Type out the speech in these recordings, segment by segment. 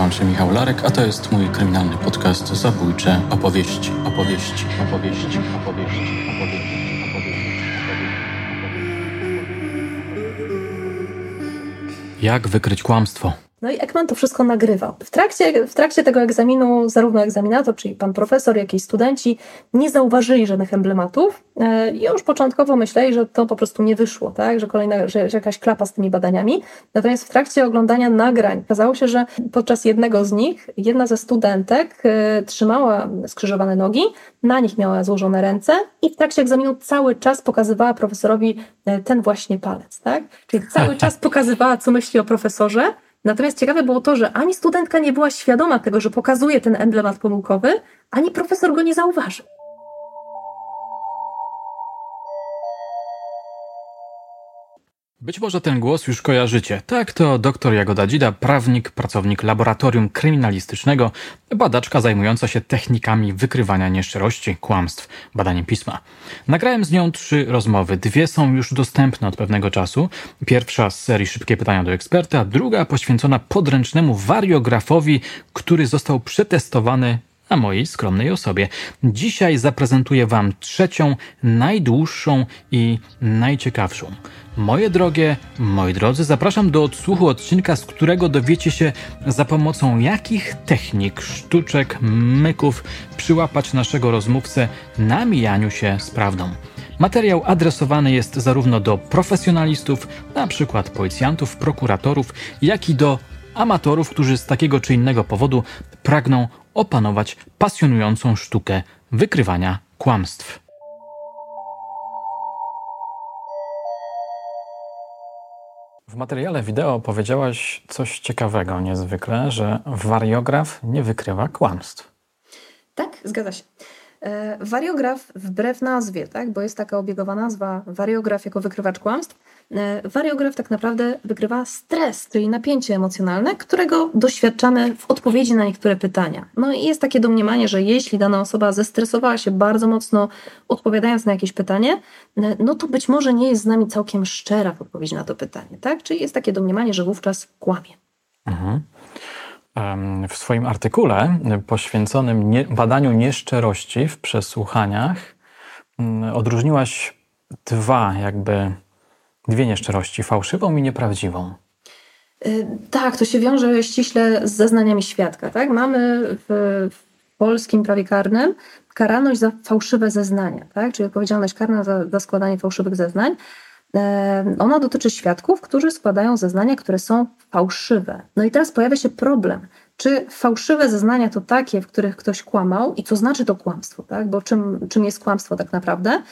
Nazywam się Michał Larek, a to jest mój kryminalny podcast Zabójcze opowieści, opowieści, opowieści, opowieści, opowieści. Jak wykryć kłamstwo? No i Ekman to wszystko nagrywał. W trakcie, w trakcie tego egzaminu zarówno egzaminator, czyli pan profesor, jak i studenci nie zauważyli żadnych emblematów e, i już początkowo myśleli, że to po prostu nie wyszło, tak? że, kolejna, że, że jakaś klapa z tymi badaniami. Natomiast w trakcie oglądania nagrań okazało się, że podczas jednego z nich jedna ze studentek e, trzymała skrzyżowane nogi, na nich miała złożone ręce i w trakcie egzaminu cały czas pokazywała profesorowi e, ten właśnie palec. Tak? Czyli cały czas pokazywała, co myśli o profesorze, Natomiast ciekawe było to, że ani studentka nie była świadoma tego, że pokazuje ten emblemat pomyłkowy, ani profesor go nie zauważył. Być może ten głos już kojarzycie. Tak, to dr Jagoda Dzida, prawnik, pracownik laboratorium kryminalistycznego, badaczka zajmująca się technikami wykrywania nieszczerości, kłamstw, badaniem pisma. Nagrałem z nią trzy rozmowy. Dwie są już dostępne od pewnego czasu. Pierwsza z serii Szybkie pytania do eksperta, druga poświęcona podręcznemu wariografowi, który został przetestowany na mojej skromnej osobie. Dzisiaj zaprezentuję Wam trzecią, najdłuższą i najciekawszą. Moje drogie, moi drodzy, zapraszam do odsłuchu odcinka, z którego dowiecie się za pomocą jakich technik, sztuczek, myków przyłapać naszego rozmówcę na mijaniu się z prawdą. Materiał adresowany jest zarówno do profesjonalistów, na przykład policjantów, prokuratorów, jak i do amatorów, którzy z takiego czy innego powodu pragną opanować pasjonującą sztukę wykrywania kłamstw. W materiale wideo powiedziałaś coś ciekawego niezwykle, że wariograf nie wykrywa kłamstw. Tak, zgadza się. E, wariograf wbrew nazwie, tak, bo jest taka obiegowa nazwa wariograf jako wykrywacz kłamstw, e, wariograf tak naprawdę wykrywa stres, czyli napięcie emocjonalne, którego doświadczamy w odpowiedzi na niektóre pytania. No i jest takie domniemanie, że jeśli dana osoba zestresowała się bardzo mocno odpowiadając na jakieś pytanie, e, no to być może nie jest z nami całkiem szczera w odpowiedzi na to pytanie, tak? Czyli jest takie domniemanie, że wówczas kłamie. Mhm w swoim artykule poświęconym badaniu nieszczerości w przesłuchaniach mm, odróżniłaś dwa, jakby dwie nieszczerości, fałszywą i nieprawdziwą. Y, tak, to się wiąże ściśle z zeznaniami świadka. Tak? Mamy w, w polskim prawie karnym karalność za fałszywe zeznania, tak? czyli odpowiedzialność karna za, za składanie fałszywych zeznań. Ona dotyczy świadków, którzy składają zeznania, które są fałszywe. No i teraz pojawia się problem. Czy fałszywe zeznania to takie, w których ktoś kłamał i co znaczy to kłamstwo, tak? bo czym, czym jest kłamstwo tak naprawdę?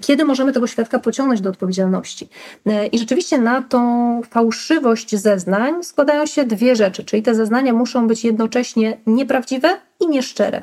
Kiedy możemy tego świadka pociągnąć do odpowiedzialności? I rzeczywiście na tą fałszywość zeznań składają się dwie rzeczy, czyli te zeznania muszą być jednocześnie nieprawdziwe i nieszczere.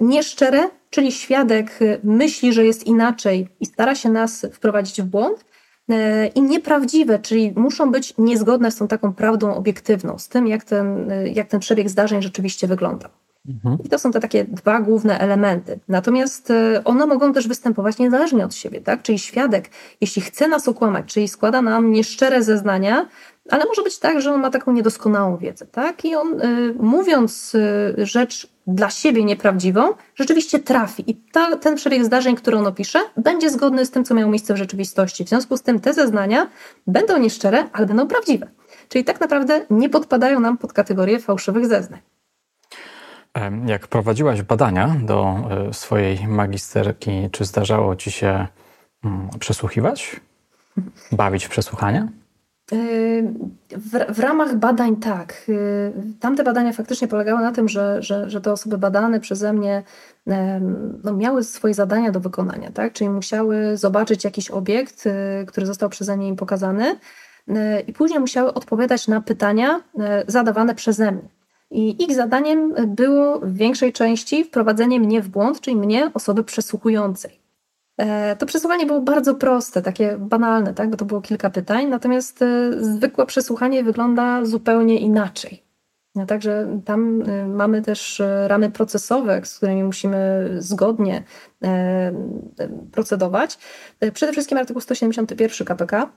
Nieszczere czyli świadek myśli, że jest inaczej i stara się nas wprowadzić w błąd, e, i nieprawdziwe, czyli muszą być niezgodne z tą taką prawdą obiektywną, z tym, jak ten, jak ten przebieg zdarzeń rzeczywiście wygląda. Mhm. I to są te takie dwa główne elementy. Natomiast one mogą też występować niezależnie od siebie, tak? Czyli świadek, jeśli chce nas okłamać, czyli składa nam nieszczere zeznania, ale może być tak, że on ma taką niedoskonałą wiedzę, tak? I on y, mówiąc y, rzecz dla siebie nieprawdziwą, rzeczywiście trafi. I ta, ten przebieg zdarzeń, który on opisze, będzie zgodny z tym, co miało miejsce w rzeczywistości. W związku z tym te zeznania będą nieszczere, ale będą prawdziwe. Czyli tak naprawdę nie podpadają nam pod kategorię fałszywych zeznań. Jak prowadziłaś badania do y, swojej magisterki, czy zdarzało ci się mm, przesłuchiwać? Bawić w przesłuchania? W, w, ramach badań tak. Y, tamte badania faktycznie polegały na tym, że, że, że te osoby badane przeze mnie no, miały swoje zadania do wykonania, tak? czyli musiały zobaczyć jakiś obiekt, y, który został przeze mnie im pokazany i później musiały odpowiadać na pytania zadawane przeze mnie. I ich zadaniem było w większej części wprowadzenie mnie w błąd, czyli mnie, osoby przesłuchującej. E, to przesłuchanie było bardzo proste, takie banalne, tak? bo to było kilka pytań, natomiast e, zwykłe przesłuchanie wygląda zupełnie inaczej. No, także tam e, mamy też ramy procesowe, z którymi musimy zgodnie procedować. Przede wszystkim artykuł 171 KPK,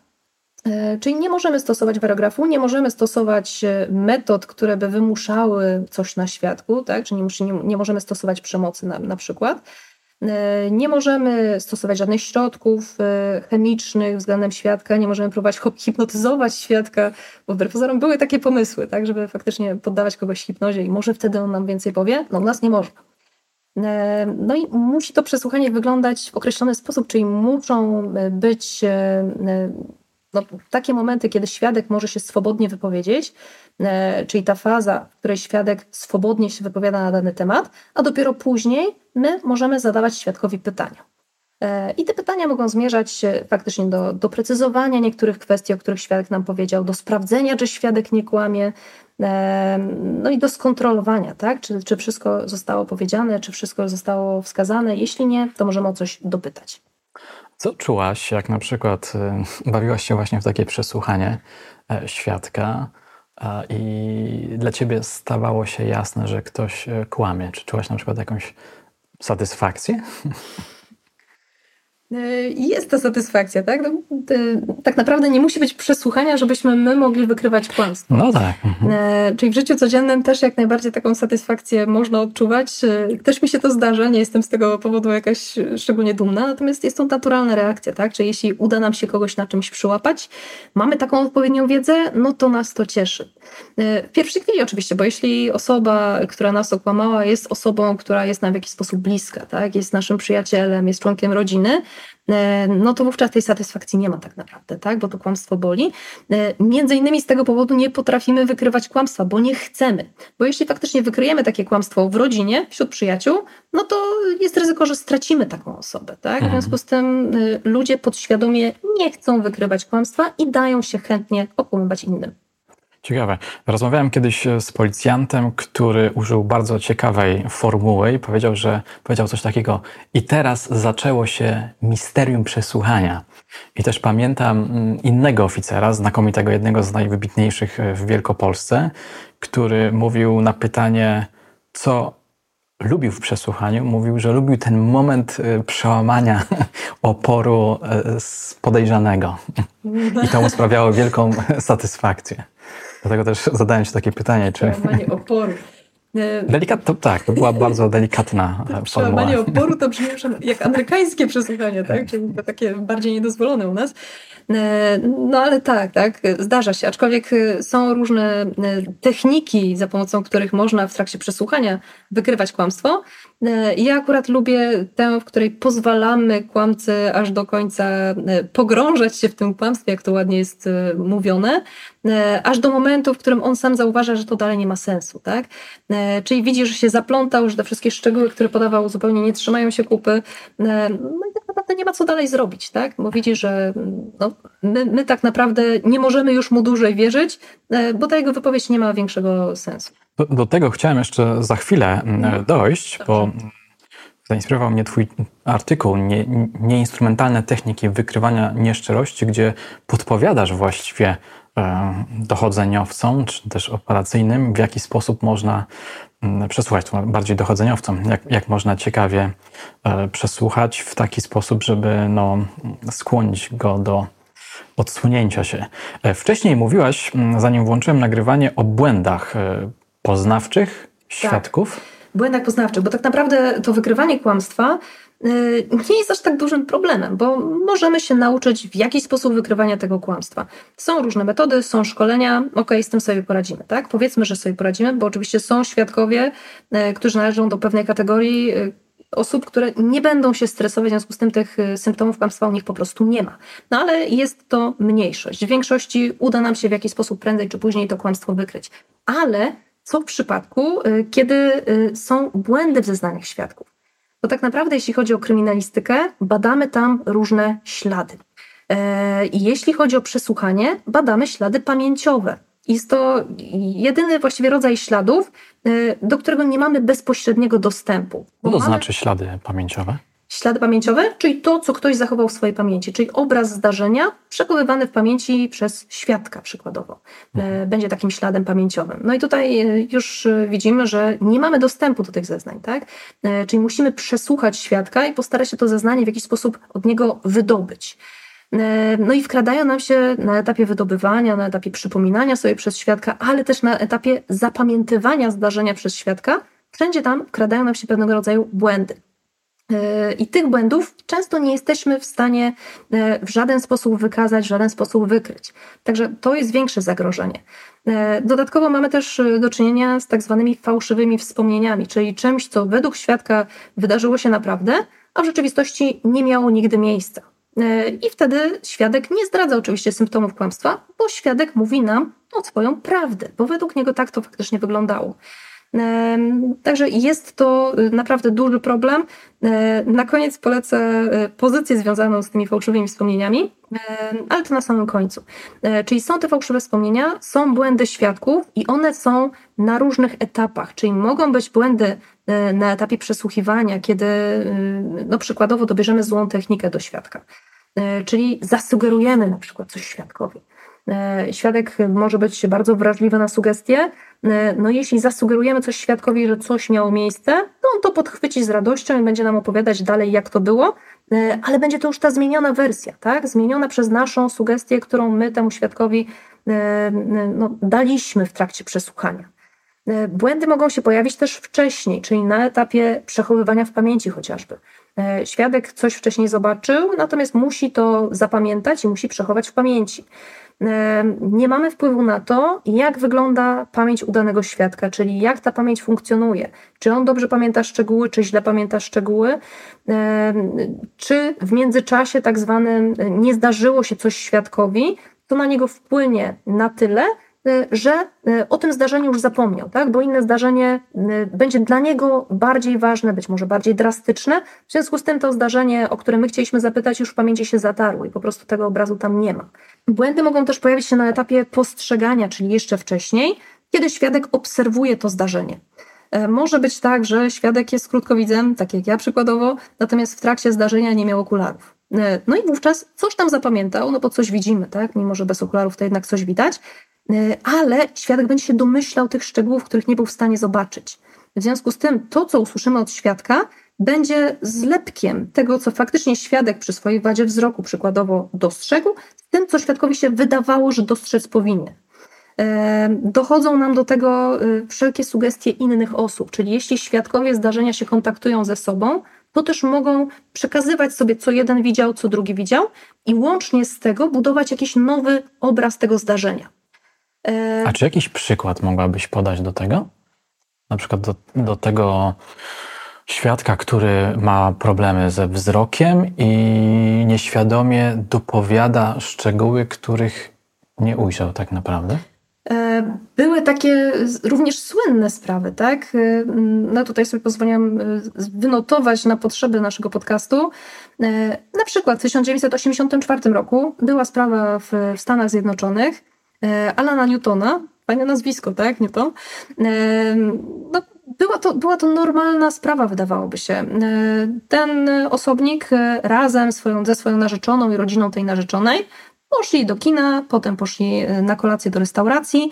czyli nie możemy stosować paragrafu, nie możemy stosować metod, które by wymuszały coś na świadku, tak? czyli nie, nie możemy stosować przemocy na, na przykład. E, nie możemy stosować żadnych środków chemicznych względem świadka, nie możemy próbować hipnotyzować świadka, bo wbrew pozorom były takie pomysły, tak, żeby faktycznie poddawać kogoś hipnozie i może wtedy on nam więcej powie. No u nas nie można. No i musi to przesłuchanie wyglądać w określony sposób, czyli muszą być no, takie momenty, kiedy świadek może się swobodnie wypowiedzieć, e, czyli ta faza, w której świadek swobodnie się wypowiada na dany temat, a dopiero później my możemy zadawać świadkowi pytania. E, I te pytania mogą zmierzać faktycznie do doprecyzowania niektórych kwestii, o których świadek nam powiedział, do sprawdzenia, czy świadek nie kłamie, e, no i do skontrolowania, tak? czy, czy wszystko zostało powiedziane, czy wszystko zostało wskazane. Jeśli nie, to możemy o coś dopytać. Co czułaś, jak na przykład bawiłaś się właśnie w takie przesłuchanie e, świadka i dla ciebie stawało się jasne, że ktoś e, kłamie? Czy czułaś na przykład jakąś satysfakcję? E, jest to satysfakcja, tak? No, tak naprawdę nie musi być przesłuchania, żebyśmy my mogli wykrywać kłamstwo. No tak. Mhm. E, czyli w życiu codziennym też jak najbardziej taką satysfakcję można odczuwać. E, też mi się to zdarza, nie jestem z tego powodu jakaś szczególnie dumna, natomiast jest to naturalna reakcja, tak? Czyli jeśli uda nam się kogoś na czymś przyłapać, mamy taką odpowiednią wiedzę, no to nas to cieszy. W pierwszej chwili oczywiście, bo jeśli osoba, która nas okłamała, jest osobą, która jest nam w jakiś sposób bliska, tak? Jest naszym przyjacielem, jest członkiem rodziny, no to wówczas tej satysfakcji nie ma tak naprawdę, tak? bo to kłamstwo boli. E, między innymi z tego powodu nie potrafimy wykrywać kłamstwa, bo nie chcemy. Bo jeśli faktycznie wykryjemy takie kłamstwo w rodzinie, wśród przyjaciół, no to jest ryzyko, że stracimy taką osobę. Tak? W mhm. związku z tym e, ludzie podświadomie nie chcą wykrywać kłamstwa i dają się chętnie okłamywać innym. Ciekawe. Rozmawiałem kiedyś e, z policjantem, który użył bardzo ciekawej formuły i powiedział, że powiedział coś takiego i teraz zaczęło się misterium przesłuchania. I też pamiętam mm, innego oficera, znakomitego, jednego z najwybitniejszych e, w Wielkopolsce, który mówił na pytanie, co lubił w przesłuchaniu, mówił, że lubił ten moment e, przełamania oporu podejrzanego. I to mu sprawiało wielką satysfakcję. Dlatego też zadałem Ci takie pytanie, czy... Przełamanie oporu. Delikat, to, tak, to była bardzo delikatna formuła. Przełamanie oporu to brzmi jak amerykańskie przesłuchanie, tak? Czyli to takie bardziej niedozwolone u nas. E, no ale tak, tak, zdarza się. Aczkolwiek e, są różne e, techniki, za pomocą których można w trakcie przesłuchania wykrywać kłamstwo. Ja akurat lubię tę, w której pozwalamy kłamcy aż do końca pogrążać się w tym kłamstwie, jak to ładnie jest mówione, aż do momentu, w którym on sam zauważa, że to dalej nie ma sensu, tak? Czyli widzi, że się zaplątał, że te wszystkie szczegóły, które podawał, zupełnie nie trzymają się kupy. No i tak naprawdę nie ma co dalej zrobić, tak? Bo widzi, że no, my, my tak naprawdę nie możemy już mu dłużej wierzyć, e, bo ta jego wypowiedź nie ma większego sensu. Do, do tego chciałem jeszcze za chwilę no, dojść, bo zainspirował mnie Twój artykuł nie, Nieinstrumentalne techniki wykrywania nieszczerości, gdzie podpowiadasz właściwie e, dochodzeniowcom, czy też operacyjnym, w jaki sposób można przesłuchać, bardziej dochodzeniowcom, jak, jak można ciekawie e, przesłuchać w taki sposób, żeby no, skłonić go do odsunięcia się. E, wcześniej mówiłaś, zanim włączyłem nagrywanie, o błędach poznawczych świadków. Tak. Błędach poznawczych, bo tak naprawdę to wykrywanie kłamstwa y, nie jest aż tak dużym problemem, bo możemy się nauczyć w jakiś sposób wykrywania tego kłamstwa. Są różne metody, są szkolenia, ok, z tym sobie poradzimy, tak? Powiedzmy, że sobie poradzimy, bo oczywiście są świadkowie, y, którzy należą do pewnej kategorii y, osób, które nie będą się stresować, w związku z tym tych symptomów kłamstwa u nich po prostu nie ma. No ale jest to mniejszość. W większości uda nam się w jakiś sposób prędzej czy później to kłamstwo wykryć. Ale co w przypadku, y, kiedy y, są błędy w zeznaniach świadków? Bo tak naprawdę, jeśli chodzi o kryminalistykę, badamy tam różne ślady. E, I jeśli chodzi o przesłuchanie, badamy ślady pamięciowe. Jest to jedyny właściwie rodzaj śladów, y, do którego nie mamy bezpośredniego dostępu. Co to znaczy ślady pamięciowe? Ślady pamięciowe, czyli to, co ktoś zachował w swojej pamięci, czyli obraz zdarzenia przechowywany w pamięci przez świadka przykładowo. E, mhm. Będzie takim śladem pamięciowym. No i tutaj e, już widzimy, że nie mamy dostępu do tych zeznań, tak? E, czyli musimy przesłuchać świadka i postarać się to zeznanie w jakiś sposób od niego wydobyć. No i wkradają nam się na etapie wydobywania, na etapie przypominania sobie przez świadka, ale też na etapie zapamiętywania zdarzenia przez świadka. Wszędzie tam wkradają nam się pewnego rodzaju błędy. E, I tych błędów często nie jesteśmy w stanie e, w żaden sposób wykazać, w żaden sposób wykryć. Także to jest większe zagrożenie. E, dodatkowo mamy też do czynienia z tak zwanymi fałszywymi wspomnieniami, czyli czymś, co według świadka wydarzyło się naprawdę, a w rzeczywistości nie miało nigdy miejsca. I wtedy świadek nie zdradza oczywiście symptomów kłamstwa, bo świadek mówi nam o swoją prawdę, bo według niego tak to faktycznie wyglądało. Także jest to y, naprawdę duży problem. Na koniec polecę y, pozycję związaną z tymi fałszywymi wspomnieniami, ale to na samym końcu. E, czyli są te fałszywe wspomnienia, są błędy świadków i one są na różnych etapach, czyli mogą być błędy e, na etapie przesłuchiwania, kiedy y, no przykładowo dobierzemy złą technikę do świadka, e, czyli zasugerujemy na przykład coś świadkowi. Świadek może być bardzo wrażliwy na sugestie, E, no jeśli zasugerujemy coś świadkowi, że coś miało miejsce, no on to podchwyci z radością i będzie nam opowiadać dalej, jak to było, e, ale będzie to już ta zmieniona wersja, tak? Zmieniona przez naszą sugestię, którą my temu świadkowi e, no, daliśmy w trakcie przesłuchania. Błędy mogą się pojawić też wcześniej, czyli na etapie przechowywania w pamięci chociażby. Świadek coś wcześniej zobaczył, natomiast musi to zapamiętać i musi przechować w pamięci nie mamy wpływu na to, jak wygląda pamięć udanego świadka, czyli jak ta pamięć funkcjonuje. Czy on dobrze pamięta szczegóły, czy źle pamięta szczegóły, czy w międzyczasie tak zwanym nie zdarzyło się coś świadkowi, to na niego wpłynie na tyle, Y, że y, o tym zdarzeniu już zapomniał, tak? bo inne zdarzenie będzie dla niego bardziej ważne, być może bardziej drastyczne. W związku z tym to zdarzenie, o które my chcieliśmy zapytać, już w pamięci się zatarło i po prostu tego obrazu tam nie ma. Błędy mogą też pojawić się na etapie postrzegania, czyli jeszcze wcześniej, kiedy świadek obserwuje to zdarzenie. E, może być tak, że świadek jest krótkowidzem, tak jak ja przykładowo, natomiast w trakcie zdarzenia nie miał okularów. E, no i wówczas coś tam zapamiętał, no bo coś widzimy, tak? Mimo, że bez okularów to jednak coś widać. E, ale świadek będzie się domyślał tych szczegółów, których nie był w stanie zobaczyć. W związku z tym, to, co usłyszymy od świadka, będzie zlepkiem tego, co faktycznie świadek przy swojej wadzie wzroku przykładowo dostrzegł, z tym, co świadkowi się wydawało, że dostrzec powinien. E, dochodzą nam do tego e, wszelkie sugestie innych osób, czyli jeśli świadkowie zdarzenia się kontaktują ze sobą, to też mogą przekazywać sobie, co jeden widział, co drugi widział, i łącznie z tego budować jakiś nowy obraz tego zdarzenia. A czy jakiś przykład mogłabyś podać do tego? Na przykład do, do tego świadka, który ma problemy ze wzrokiem i nieświadomie dopowiada szczegóły, których nie ujrzał tak naprawdę? E, były takie również słynne sprawy, tak? E, no tutaj sobie pozwoliłam e, wynotować na potrzeby naszego podcastu. Na przykład w 1984 roku była sprawa w Stanach Zjednoczonych, Alana Newtona, fajne nazwisko, tak, Newton, no, była to, była to normalna sprawa, wydawałoby się. E, ten osobnik razem swoją, ze swoją narzeczoną i rodziną tej narzeczonej poszli do kina, potem poszli na kolację do restauracji,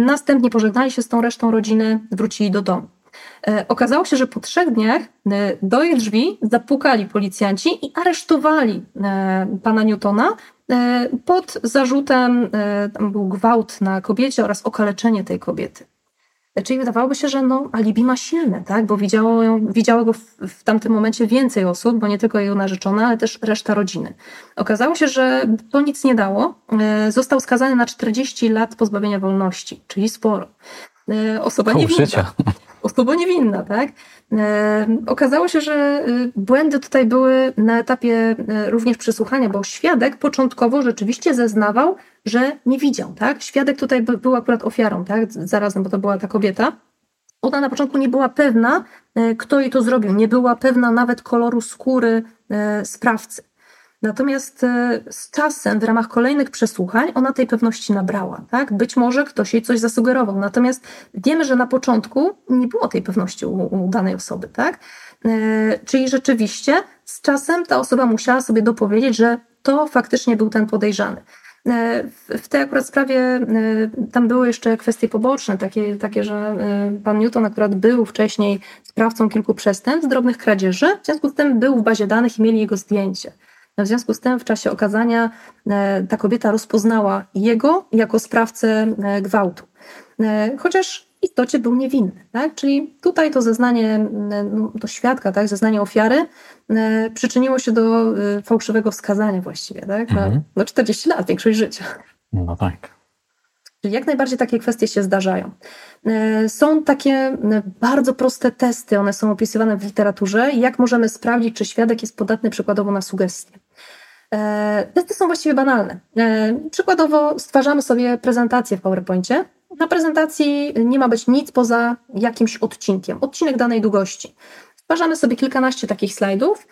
następnie pożegnali się z tą resztą rodziny, wrócili do domu. Okazało się, że po trzech dniach do jej drzwi zapukali policjanci i aresztowali pana Newtona E, pod zarzutem e, tam był gwałt na kobiecie oraz okaleczenie tej kobiety. E, czyli wydawałoby się, że no, alibi ma silne, tak? bo widziało, ją, widziało go w, w tamtym momencie więcej osób, bo nie tylko jego narzeczona, ale też reszta rodziny. Okazało się, że to nic nie dało. Został skazany na 40 lat pozbawienia wolności, czyli sporo. Osoba Pół niewinna. Życia. Osoba niewinna, tak? E, okazało się, że y, błędy tutaj były na etapie e, również przesłuchania, bo świadek początkowo rzeczywiście zeznawał, że nie widział. Tak? Świadek tutaj był akurat ofiarą, tak? zarazem, bo to była ta kobieta. Ona na początku nie była pewna, e, kto jej to zrobił. Nie była pewna nawet koloru skóry sprawcy. Natomiast e, z czasem, w ramach kolejnych przesłuchań, ona tej pewności nabrała. Tak? Być może ktoś jej coś zasugerował. Natomiast wiemy, że na początku nie było tej pewności u, u danej osoby. Tak? E, czyli rzeczywiście z czasem ta osoba musiała sobie dopowiedzieć, że to faktycznie był ten podejrzany. E, w tej akurat sprawie tam były jeszcze kwestie poboczne, takie, takie, że pan Newton akurat był wcześniej sprawcą kilku przestępstw, drobnych kradzieży, w związku z tym był w bazie danych i mieli jego zdjęcie. W związku z tym w czasie okazania ta kobieta rozpoznała jego jako sprawcę gwałtu. Chociaż w istocie był niewinny. Tak? Czyli tutaj to zeznanie no, do świadka, tak? zeznanie ofiary przyczyniło się do fałszywego wskazania właściwie. Tak? Na, mhm. no 40 lat, większość życia. No tak. Czyli jak najbardziej takie kwestie się zdarzają. E, są takie e, bardzo proste testy, one są opisywane w literaturze, jak możemy sprawdzić, czy świadek jest podatny przykładowo na sugestie. E, testy są właściwie banalne. Przykładowo stwarzamy sobie prezentację w PowerPoincie. Na prezentacji nie ma być nic poza jakimś odcinkiem, odcinek danej długości. Stwarzamy sobie kilkanaście takich slajdów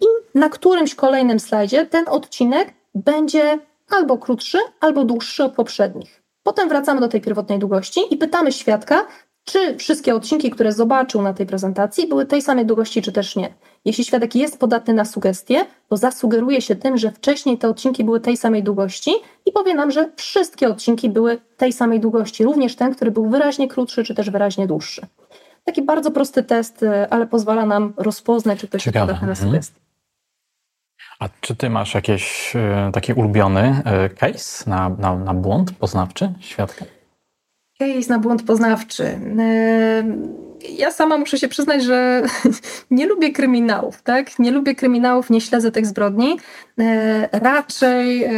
i na którymś kolejnym slajdzie ten odcinek będzie albo krótszy, albo dłuższy od poprzednich. Potem wracamy do tej pierwotnej długości i pytamy świadka, czy wszystkie odcinki, które zobaczył na tej prezentacji, były tej samej długości, czy też nie. Jeśli świadek jest podatny na sugestie, to zasugeruje się tym, że wcześniej te odcinki były tej samej długości i powie nam, że wszystkie odcinki były tej samej długości, również ten, który był wyraźnie krótszy, czy też wyraźnie dłuższy. Taki bardzo prosty test, ale pozwala nam rozpoznać, czy ktoś jest podatny na mhm. sugestie. A czy ty masz jakiś e, taki ulubiony e, case na, na, na błąd poznawczy świadka? Case na błąd poznawczy. E, ja sama muszę się przyznać, że nie lubię kryminałów, tak? Nie lubię kryminałów, nie śledzę tych zbrodni. E, raczej e,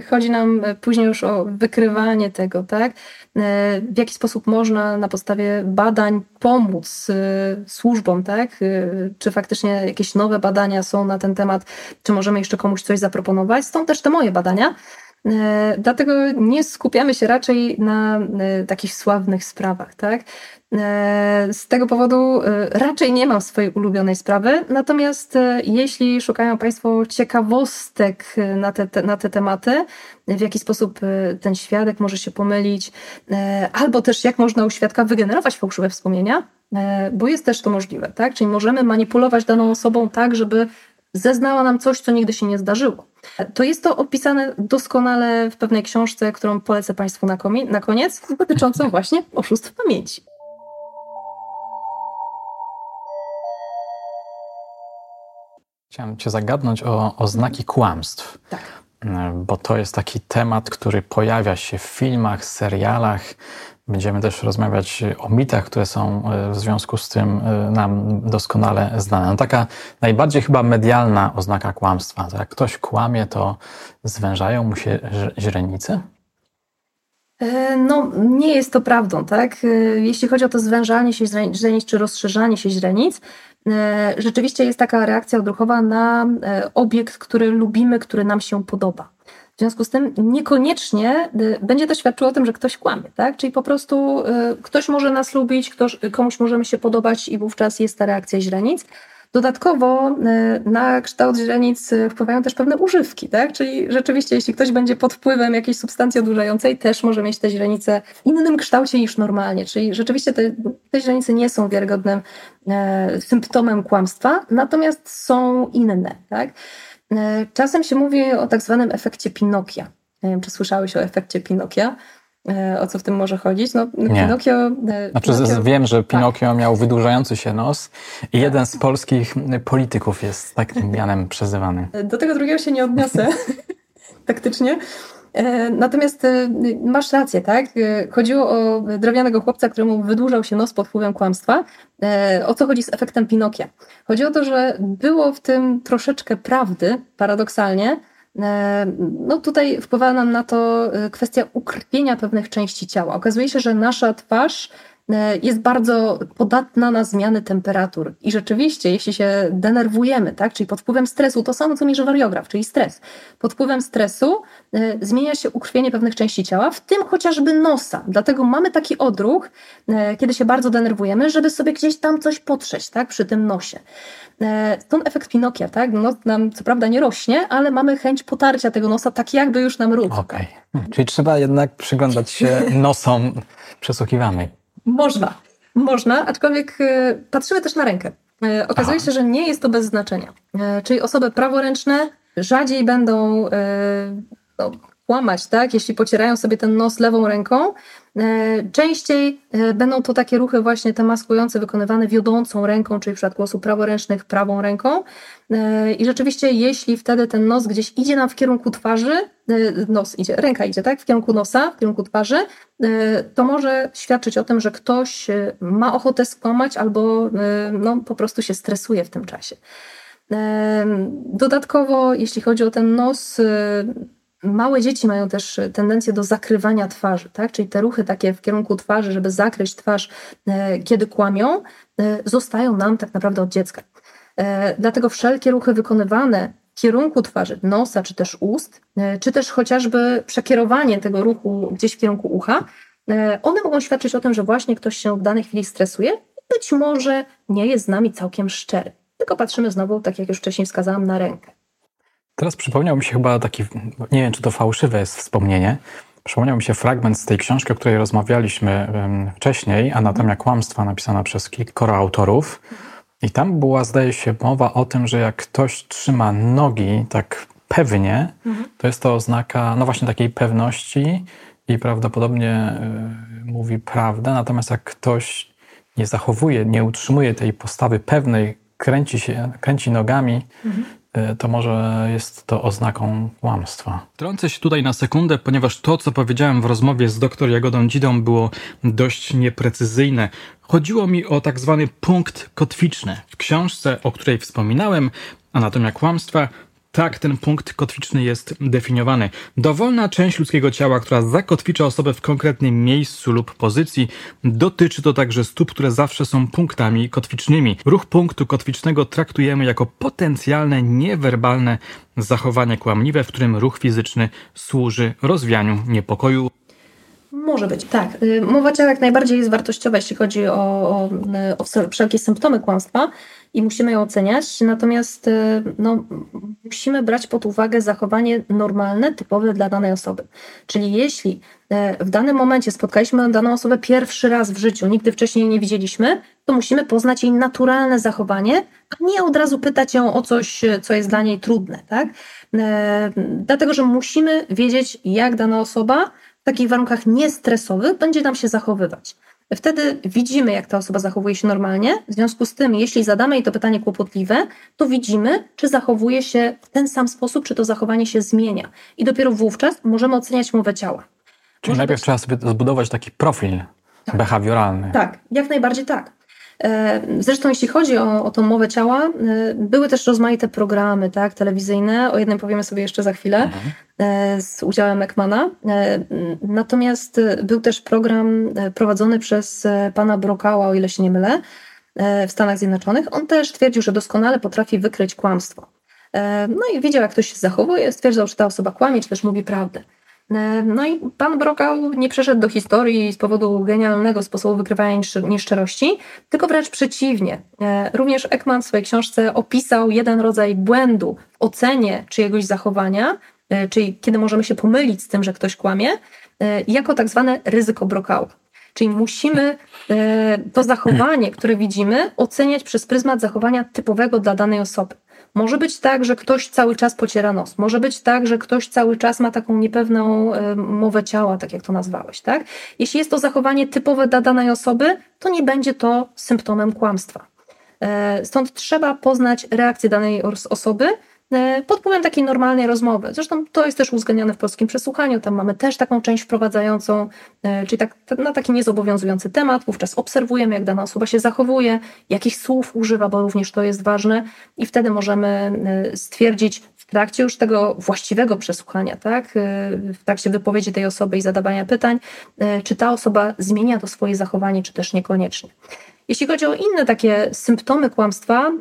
chodzi nam później już o wykrywanie tego, tak? E, w jaki sposób można na podstawie badań pomóc służbom, tak? Czy faktycznie jakieś nowe badania są na ten temat, czy możemy jeszcze komuś coś zaproponować. Stąd też te moje badania. Dlatego nie skupiamy się raczej na takich sławnych sprawach, tak? E, z tego powodu e, raczej nie mam swojej ulubionej sprawy, natomiast e, jeśli szukają Państwo ciekawostek na te, na te tematy, w jaki sposób ten świadek może się pomylić, albo też jak można u świadka wygenerować fałszywe wspomnienia, bo jest też to możliwe, tak? Czyli możemy manipulować daną osobą tak, żeby zeznała nam coś, co nigdy się nie zdarzyło. To jest to opisane doskonale w pewnej książce, którą polecę Państwu na, na koniec, dotyczącą właśnie oszustw pamięci. Chciałem Cię zagadnąć o, o znaki kłamstw. Tak. Bo to jest taki temat, który pojawia się w filmach, serialach. Będziemy też rozmawiać o mitach, które są e, w związku z tym e, nam doskonale znane. No taka najbardziej chyba medialna oznaka kłamstwa. To jak ktoś kłamie, to zwężają mu się źrenice? E, no, nie jest to prawdą, tak? Jeśli chodzi o to zwężanie się źrenic czy rozszerzanie się źrenic, rzeczywiście jest taka reakcja odruchowa na obiekt, który lubimy, który nam się podoba. W związku z tym niekoniecznie e, będzie to świadczyło o tym, że ktoś kłamie, tak? Czyli po prostu ktoś może nas lubić, ktoś, komuś możemy się podobać i wówczas jest ta reakcja źrenic. Dodatkowo e, na kształt źrenic wpływają też pewne używki, tak? Czyli rzeczywiście, jeśli ktoś będzie pod wpływem jakiejś substancji odurzającej, też może mieć te źrenice w innym kształcie niż normalnie. Czyli rzeczywiście te, te źrenice nie są wiarygodnym e, symptomem kłamstwa, natomiast są inne, tak? E, czasem się mówi o tak zwanym efekcie Pinokia. Nie wiem, czy słyszałeś o efekcie Pinokia. E, o co w tym może chodzić. No, Nie. Pinokio, e, znaczy, Pinokio... Wiem, że tak. Pinokio tak. miał wydłużający się nos i jeden z polskich polityków jest takim mianem przezywany. Do tego drugiego się nie odniosę taktycznie. E, natomiast masz rację, tak? Chodziło o drewnianego chłopca, któremu wydłużał się nos pod wpływem kłamstwa. O co chodzi z efektem Pinokia? Chodzi o to, że było w tym troszeczkę prawdy, paradoksalnie, E, no tutaj wpływa nam na to e, kwestia ukrwienia pewnych części ciała. Okazuje się, że nasza twarz e, jest bardzo podatna na zmiany temperatur. I rzeczywiście, jeśli się denerwujemy, tak, czyli pod wpływem stresu, to samo co mierzy wariograf, czyli stres. Pod wpływem stresu zmienia się ukrwienie pewnych części ciała, w tym chociażby nosa. Dlatego mamy taki odruch, kiedy się bardzo denerwujemy, żeby sobie gdzieś tam coś potrzeć, tak, przy tym nosie. E, stąd efekt Pinokia, tak? Nos nam co prawda nie rośnie, ale mamy chęć potarcia tego nosa, tak jakby już nam rósł. Okej. Okay. Czyli trzeba jednak przyglądać się nosom przesłuchiwanej. Można, można, aczkolwiek e, patrzymy też na rękę. E, okazuje się, że nie jest to bez znaczenia. Czyli osoby praworęczne rzadziej będą no, kłamać, tak? Jeśli pocierają sobie ten nos lewą ręką, E, częściej e, będą to takie ruchy właśnie te maskujące wykonywane wiodącą ręką, czyli w przypadku osób praworęcznych prawą ręką. E, I rzeczywiście, jeśli wtedy ten nos gdzieś idzie nam w kierunku twarzy, nos idzie, ręka idzie, tak, w kierunku nosa, w kierunku twarzy, to może świadczyć o tym, że ktoś ma ochotę skłamać albo no, po prostu się stresuje w tym czasie. Dodatkowo, jeśli chodzi o ten nos, Małe dzieci mają też tendencję do zakrywania twarzy, tak? czyli te ruchy takie w kierunku twarzy, żeby zakryć twarz, e, kiedy kłamią, e, zostają nam tak naprawdę od dziecka. E, dlatego wszelkie ruchy wykonywane w kierunku twarzy, nosa czy też ust, czy też chociażby przekierowanie tego ruchu gdzieś w kierunku ucha, one mogą świadczyć o tym, że właśnie ktoś się w danej chwili stresuje i być może nie jest z nami całkiem szczery. Tylko patrzymy znowu, tak jak już wcześniej wskazałam, na rękę. Teraz przypomniał mi się chyba taki, nie wiem czy to fałszywe jest wspomnienie, przypomniał mi się fragment z tej książki, o której rozmawialiśmy wcześniej, Anatomia Kłamstwa, napisana przez kilkoro autorów. I tam była, zdaje się, mowa o tym, że jak ktoś trzyma nogi tak pewnie, mhm. to jest to oznaka, no właśnie takiej pewności i prawdopodobnie y, mówi prawdę. Natomiast jak ktoś nie zachowuje, nie utrzymuje tej postawy pewnej, kręci się, kręci nogami, mhm. E, to może jest to oznaką kłamstwa. Trącę się tutaj na sekundę, ponieważ to, co powiedziałem w rozmowie z dr Jagodą Dzidą, było dość nieprecyzyjne. Chodziło mi o tak zwany punkt kotwiczny. W książce, o której wspominałem, Anatomia kłamstwa, tak ten punkt kotwiczny jest definiowany. Dowolna część ludzkiego ciała, która zakotwicza osobę w konkretnym miejscu lub pozycji, dotyczy to także stóp, które zawsze są punktami kotwicznymi. Ruch punktu kotwicznego traktujemy jako potencjalne, niewerbalne zachowanie kłamliwe, w którym ruch fizyczny służy rozwianiu niepokoju. Może być, tak. Y, mowa ciała jak najbardziej jest wartościowa, jeśli chodzi o, o, o wszelkie symptomy kłamstwa i musimy ją oceniać, natomiast y, no, musimy brać pod uwagę zachowanie normalne, typowe dla danej osoby. Czyli jeśli y, w danym momencie spotkaliśmy daną osobę pierwszy raz w życiu, nigdy wcześniej nie widzieliśmy, to musimy poznać jej naturalne zachowanie, a nie od razu pytać ją o coś, co jest dla niej trudne. Tak? Dlatego, że musimy wiedzieć, jak dana osoba w takich warunkach niestresowych będzie nam się zachowywać. Wtedy widzimy, jak ta osoba zachowuje się normalnie. W związku z tym, jeśli zadamy jej to pytanie kłopotliwe, to widzimy, czy zachowuje się w ten sam sposób, czy to zachowanie się zmienia. I dopiero wówczas możemy oceniać mowę ciała. Czyli Może najpierw być... trzeba sobie zbudować taki profil tak. behawioralny. Tak, jak najbardziej tak. E, zresztą jeśli chodzi o, o tą mowę ciała, e, były też rozmaite programy tak, telewizyjne, o jednym powiemy sobie jeszcze za chwilę, mhm. E, z udziałem Ekmana. Natomiast był też program prowadzony przez pana Brokała, o ile się nie mylę, w Stanach Zjednoczonych. On też twierdził, że doskonale potrafi wykryć kłamstwo. No i widział, jak ktoś się zachowuje, stwierdzał, że ta osoba kłamie, czy też mówi prawdę. E, no i pan Brokał nie przeszedł do historii z powodu genialnego sposobu wykrywania nieszczerości, tylko wręcz przeciwnie. E, również Ekman w swojej książce opisał jeden rodzaj błędu w ocenie czyjegoś zachowania, e, czyli kiedy możemy się pomylić z tym, że ktoś kłamie, jako tak zwane ryzyko Brokała. Czyli musimy to zachowanie, które widzimy, oceniać przez pryzmat zachowania typowego dla danej osoby. Może być tak, że ktoś cały czas pociera nos. Może być tak, że ktoś cały czas ma taką niepewną mowę ciała, tak jak to nazwałeś, tak? Jeśli jest to zachowanie typowe dla danej osoby, to nie będzie to symptomem kłamstwa. E, stąd trzeba poznać reakcję danej osoby, pod wpływem takiej normalnej rozmowy. Zresztą to jest też uwzględnione w polskim przesłuchaniu, tam mamy też taką część wprowadzającą, e, czyli tak, na taki niezobowiązujący temat, wówczas obserwujemy, jak dana osoba się zachowuje, jakich słów używa, bo również to jest ważne i wtedy możemy e, stwierdzić w trakcie już tego właściwego przesłuchania, tak, w trakcie wypowiedzi tej osoby i zadawania pytań, czy ta osoba zmienia to swoje zachowanie, czy też niekoniecznie. Jeśli chodzi o inne takie symptomy kłamstwa,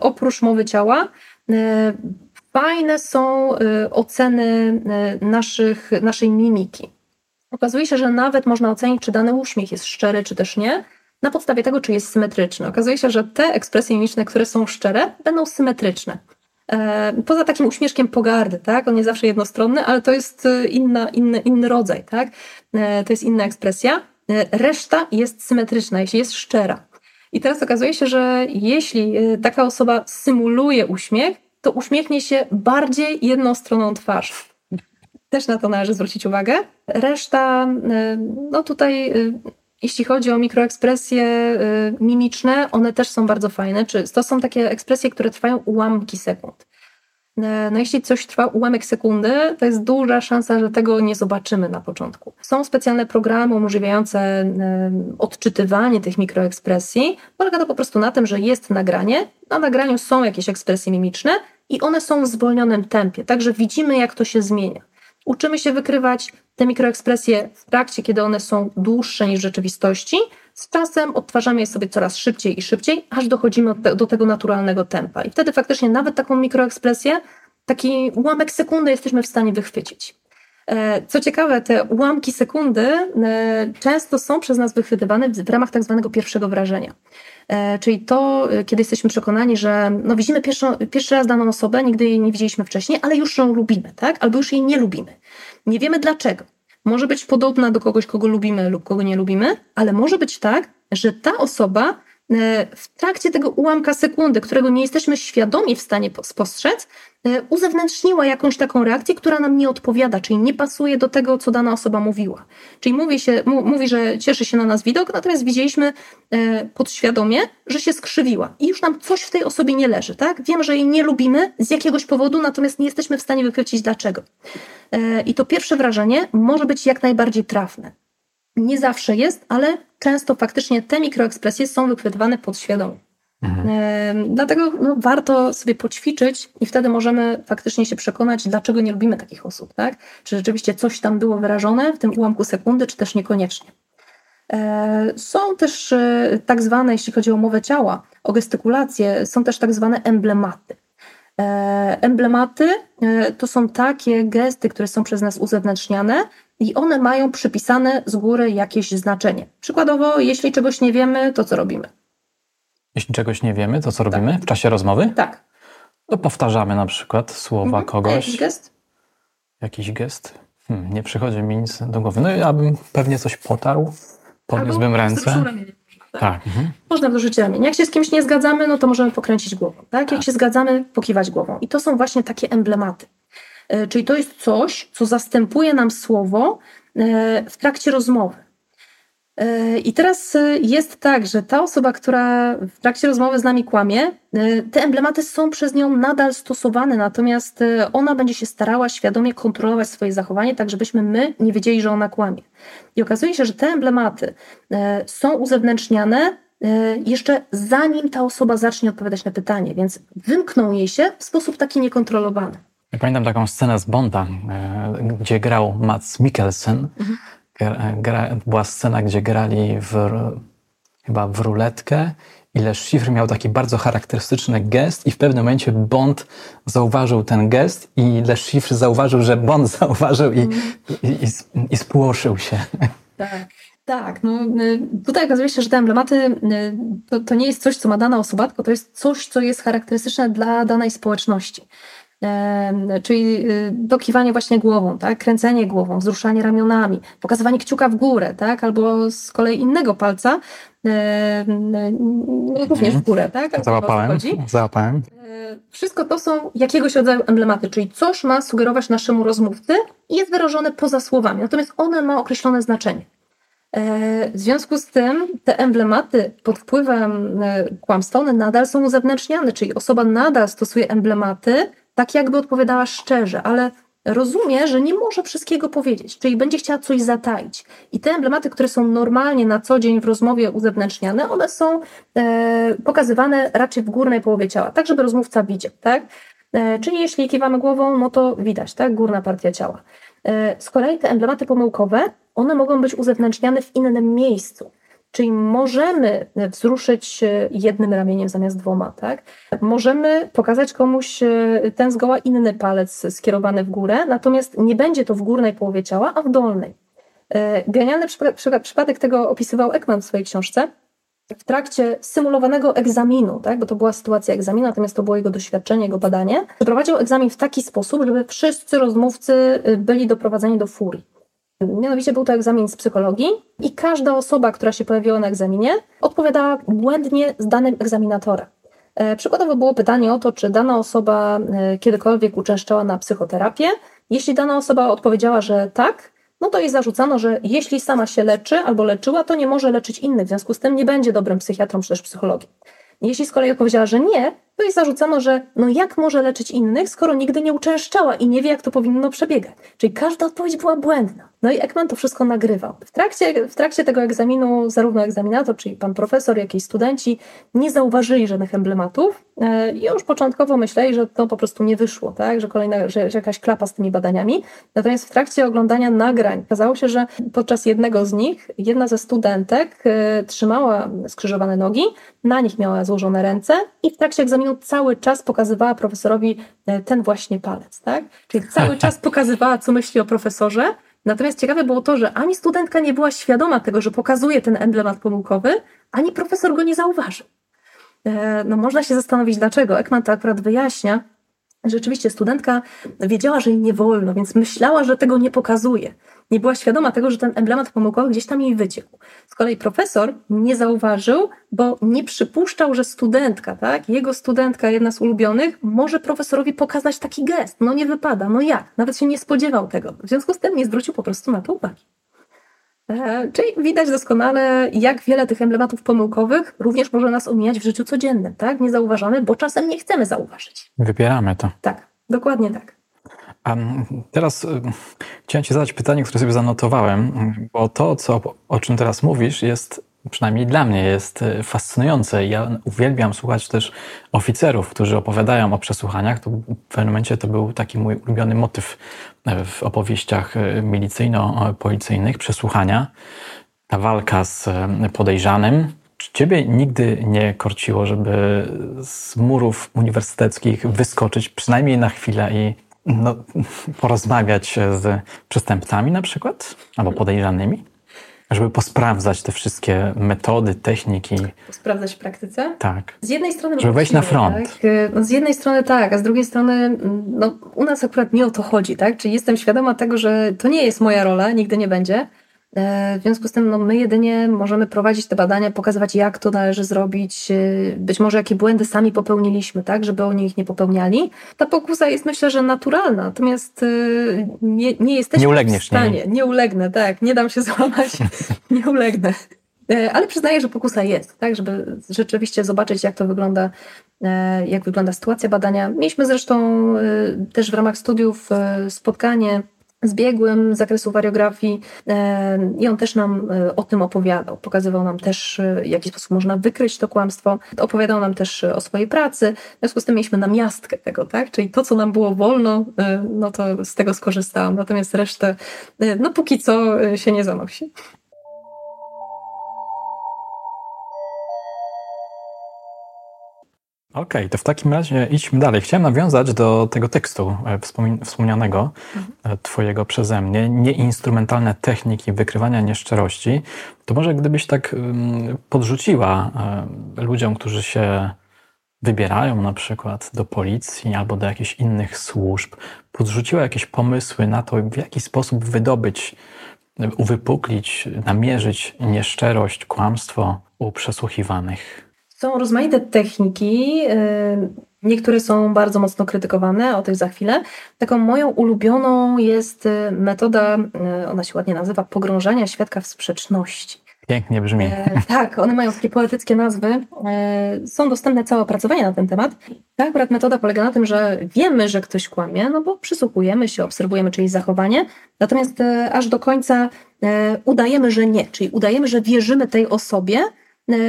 oprócz mowy ciała, E, fajne są e, oceny e, naszych, naszej mimiki. Okazuje się, że nawet można ocenić, czy dany uśmiech jest szczery, czy też nie, na podstawie tego, czy jest symetryczny. Okazuje się, że te ekspresje mimiczne, które są szczere, będą symetryczne. Poza takim uśmieszkiem pogardy, tak? On nie zawsze jednostronny, ale to jest inna, inny, inny rodzaj, tak? To jest inna ekspresja. Reszta jest symetryczna, jeśli jest szczera. I teraz okazuje się, że jeśli y, taka osoba symuluje uśmiech, to uśmiechnie się bardziej jedną stroną twarzy. też na to należy zwrócić uwagę. Reszta, no tutaj jeśli chodzi o mikroekspresje mimiczne, one też są bardzo fajne. Czy to są takie ekspresje, które trwają ułamki sekund. E, no jeśli coś trwa ułamek sekundy, to jest duża szansa, że tego nie zobaczymy na początku. Są specjalne programy umożliwiające e, odczytywanie tych mikroekspresji. Polega to po prostu na tym, że jest nagranie, na nagraniu są jakieś ekspresje mimiczne i one są w zwolnionym tempie, także widzimy jak to się zmienia. Uczymy się wykrywać te mikroekspresje w trakcie, kiedy one są dłuższe niż w rzeczywistości, z czasem odtwarzamy je sobie coraz szybciej i szybciej, aż dochodzimy do tego naturalnego tempa. I wtedy faktycznie nawet taką mikroekspresję, taki ułamek sekundy jesteśmy w stanie wychwycić. E, co ciekawe, te ułamki sekundy e, często są przez nas wychwytywane w ramach tak zwanego pierwszego wrażenia. E, czyli to, kiedy jesteśmy przekonani, że no widzimy pierwszy, pierwszy raz daną osobę, nigdy jej nie widzieliśmy wcześniej, ale już ją lubimy, tak? Albo już jej nie lubimy. Nie wiemy dlaczego może być podobna do kogoś, kogo lubimy lub kogo nie lubimy, ale może być tak, że ta osoba w trakcie tego ułamka sekundy, którego nie jesteśmy świadomi w stanie spostrzec, e, uzewnętrzniła jakąś taką reakcję, która nam nie odpowiada, czyli nie pasuje do tego, co dana osoba mówiła. Czyli mówi, się, mówi że cieszy się na nas widok, natomiast widzieliśmy e, podświadomie, że się skrzywiła i już nam coś w tej osobie nie leży. Tak? Wiem, że jej nie lubimy z jakiegoś powodu, natomiast nie jesteśmy w stanie wykryć dlaczego. I to pierwsze wrażenie może być jak najbardziej trafne. Nie zawsze jest, ale często faktycznie te mikroekspresje są wychwytywane podświadomie. Mhm. E, dlatego no, warto sobie poćwiczyć i wtedy możemy faktycznie się przekonać, dlaczego nie lubimy takich osób, tak? Czy rzeczywiście coś tam było wyrażone w tym ułamku sekundy, czy też niekoniecznie. E, są też e, tak zwane, jeśli chodzi o mowę ciała, o gestykulację, są też tak zwane emblematy. Emblematy to są takie gesty, które są przez nas uzewnętrzniane i one mają przypisane z góry jakieś znaczenie. Przykładowo, jeśli czegoś nie wiemy, to co robimy? Jeśli czegoś nie wiemy, to co robimy tak. w czasie rozmowy? Tak. To powtarzamy na przykład słowa mhm. kogoś. Jakiś gest? Jakiś gest? Hmm, nie przychodzi mi nic do głowy. No ja bym pewnie coś potarł, podniósłbym ręce. Tak. tak. Mhm. Można wdłużyć ramię. Jak się z kimś nie zgadzamy, no to możemy pokręcić głową. Tak? Jak tak. się zgadzamy, pokiwać głową. I to są właśnie takie emblematy. E, czyli to jest coś, co zastępuje nam słowo e, w trakcie rozmowy. E, I teraz jest tak, że ta osoba, która w trakcie rozmowy z nami kłamie, te emblematy są przez nią nadal stosowane, natomiast ona będzie się starała świadomie kontrolować swoje zachowanie, tak żebyśmy my nie wiedzieli, że ona kłamie. I okazuje się, że te emblematy są uzewnętrzniane jeszcze zanim ta osoba zacznie odpowiadać na pytanie, więc wymkną jej się w sposób taki niekontrolowany. Ja pamiętam taką scenę z Bonda, e, gdzie grał Mats Mikkelsen. Mhm. Gra, była scena, gdzie grali w, chyba w ruletkę i Les Chiffre miał taki bardzo charakterystyczny gest i w pewnym momencie Bond zauważył ten gest i Les Chiffre zauważył, że Bond zauważył i, mhm. i, i, i spłoszył się. Tak. Tak, no y, tutaj okazuje się, że te emblematy y, to, to nie jest coś, co ma dana osoba, tylko to jest coś, co jest charakterystyczne dla danej społeczności czyli y, dokiwanie właśnie głową, tak? kręcenie głową, wzruszanie ramionami, pokazywanie kciuka w górę, tak? albo z kolei innego palca, również w górę. Tak? Załapałem, załapałem. E, wszystko to są jakiegoś rodzaju emblematy, czyli coś ma sugerować naszemu rozmówcy i jest wyrażone poza słowami, natomiast one ma określone znaczenie. E, w związku z tym te emblematy pod wpływem e, kłamstwa, one nadal są uzewnętrzniane, czyli osoba nadal stosuje emblematy, tak jakby odpowiadała szczerze, ale rozumie, że nie może wszystkiego powiedzieć, czyli będzie chciała coś zataić. I te emblematy, które są normalnie na co dzień w rozmowie uzewnętrzniane, one są e, pokazywane raczej w górnej połowie ciała, tak żeby rozmówca widział, tak? E, czyli jeśli kiwamy głową, no to widać, tak? Górna partia ciała. E, z kolei te emblematy pomyłkowe, one mogą być uzewnętrzniane w innym miejscu. Czyli możemy wzruszyć jednym ramieniem zamiast dwoma, tak? Możemy pokazać komuś e, ten zgoła inny palec skierowany w górę, natomiast nie będzie to w górnej połowie ciała, a w dolnej. E, genialny przypadek tego opisywał Ekman w swojej książce. W trakcie symulowanego egzaminu, tak, bo to była sytuacja egzaminu, natomiast to było jego doświadczenie, jego badanie, przeprowadził egzamin w taki sposób, żeby wszyscy rozmówcy e, byli doprowadzeni do furii. Mianowicie był to egzamin z psychologii i każda osoba, która się pojawiła na egzaminie, odpowiadała błędnie z danym egzaminatora. E, przykładowo było pytanie o to, czy dana osoba e, kiedykolwiek uczęszczała na psychoterapię Jeśli dana osoba odpowiedziała, że tak, no to jej zarzucano, że jeśli sama się leczy albo leczyła, to nie może leczyć innych, w związku z tym nie będzie dobrym psychiatrą czy też psychologiem. Jeśli z kolei odpowiedziała, że nie, to jej zarzucano, że no jak może leczyć innych, skoro nigdy nie uczęszczała i nie wie, jak to powinno przebiegać. Czyli każda odpowiedź była błędna. No i Ekman to wszystko nagrywał. W trakcie, w trakcie tego egzaminu zarówno egzaminator, czyli pan profesor, jak i studenci nie zauważyli żadnych emblematów e, i już początkowo myśleli, że to po prostu nie wyszło, tak? że, kolejna, że, że jakaś klapa z tymi badaniami. Natomiast w trakcie oglądania nagrań okazało się, że podczas jednego z nich jedna ze studentek e, trzymała skrzyżowane nogi, na nich miała złożone ręce i w trakcie egzaminu cały czas pokazywała profesorowi e, ten właśnie palec. Tak? Czyli cały czas pokazywała, co myśli o profesorze, Natomiast ciekawe było to, że ani studentka nie była świadoma tego, że pokazuje ten emblemat pomyłkowy, ani profesor go nie zauważył. E, no można się zastanowić dlaczego. Ekman to akurat wyjaśnia. Rzeczywiście studentka wiedziała, że jej nie wolno, więc myślała, że tego nie pokazuje nie była świadoma tego, że ten emblemat pomyłkowy gdzieś tam jej wyciekł. Z kolei profesor nie zauważył, bo nie przypuszczał, że studentka, tak, jego studentka, jedna z ulubionych, może profesorowi pokazać taki gest. No nie wypada, no jak? Nawet się nie spodziewał tego. W związku z tym nie zwrócił po prostu na to uwagi. E, czyli widać doskonale, jak wiele tych emblematów pomyłkowych również może nas omijać w życiu codziennym, tak? Nie zauważamy, bo czasem nie chcemy zauważyć. Wybieramy to. Tak, dokładnie tak. A teraz y, chciałem Ci zadać pytanie, które sobie zanotowałem, bo to, co, o czym teraz mówisz, jest przynajmniej dla mnie jest y, fascynujące. Ja uwielbiam słuchać też oficerów, którzy opowiadają o przesłuchaniach. To w pewnym momencie to był taki mój ulubiony motyw y, w opowieściach milicyjno-policyjnych, przesłuchania, ta walka z podejrzanym. Czy ciebie nigdy nie korciło, żeby z murów uniwersyteckich wyskoczyć przynajmniej na chwilę i no, porozmawiać z przestępcami na przykład, albo podejrzanymi, żeby posprawdzać te wszystkie metody, techniki. Sprawdzać w praktyce? Tak. Z jednej strony... Żeby wejść na front. Tak? No, z jednej strony tak, a z drugiej strony no, u nas akurat nie o to chodzi, tak? Czyli jestem świadoma tego, że to nie jest moja rola, nigdy nie będzie, E, w związku z tym no, my jedynie możemy prowadzić te badania, pokazywać jak to należy zrobić, e, być może jakie błędy sami popełniliśmy, tak, żeby oni ich nie popełniali. Ta pokusa jest myślę, że naturalna, natomiast e, nie, nie jesteśmy nie ulegniesz, w stanie. Nie. nie ulegnę, tak, nie dam się złamać, nie ulegnę. Ale przyznaję, że pokusa jest, tak, żeby rzeczywiście zobaczyć, jak to wygląda, jak wygląda sytuacja badania. Mieliśmy zresztą też w ramach studiów spotkanie z biegłym z zakresu wariografii i on też nam e, o tym opowiadał. Pokazywał nam też, e, w jaki sposób można wykryć to kłamstwo. Opowiadał nam też o swojej pracy. W związku z tym mieliśmy namiastkę tego, tak? Czyli to, co nam było wolno, e, no to z tego skorzystałam. Natomiast resztę, no póki co się nie zanosi. Okej, okay, to w takim razie idźmy dalej. Chciałem nawiązać do tego tekstu e, wspomnianego mhm. Twojego przeze mnie. Nieinstrumentalne techniki wykrywania nieszczerości. To może gdybyś tak podrzuciła e, ludziom, którzy się wybierają na przykład do policji albo do jakichś innych służb, podrzuciła jakieś pomysły na to, w jaki sposób wydobyć, uwypuklić, namierzyć nieszczerość, kłamstwo u przesłuchiwanych. Są rozmaite techniki, y, niektóre są bardzo mocno krytykowane, o tych za chwilę. Taką moją ulubioną jest y, metoda, y, ona się ładnie nazywa, pogrążania świadka w sprzeczności. Pięknie brzmi. E, tak, one mają takie poetyckie nazwy. E, są dostępne całe opracowania na ten temat. Ta akurat metoda polega na tym, że wiemy, że ktoś kłamie, no bo przysłuchujemy się, obserwujemy czyjeś zachowanie, natomiast e, aż do końca e, udajemy, że nie, czyli udajemy, że wierzymy tej osobie,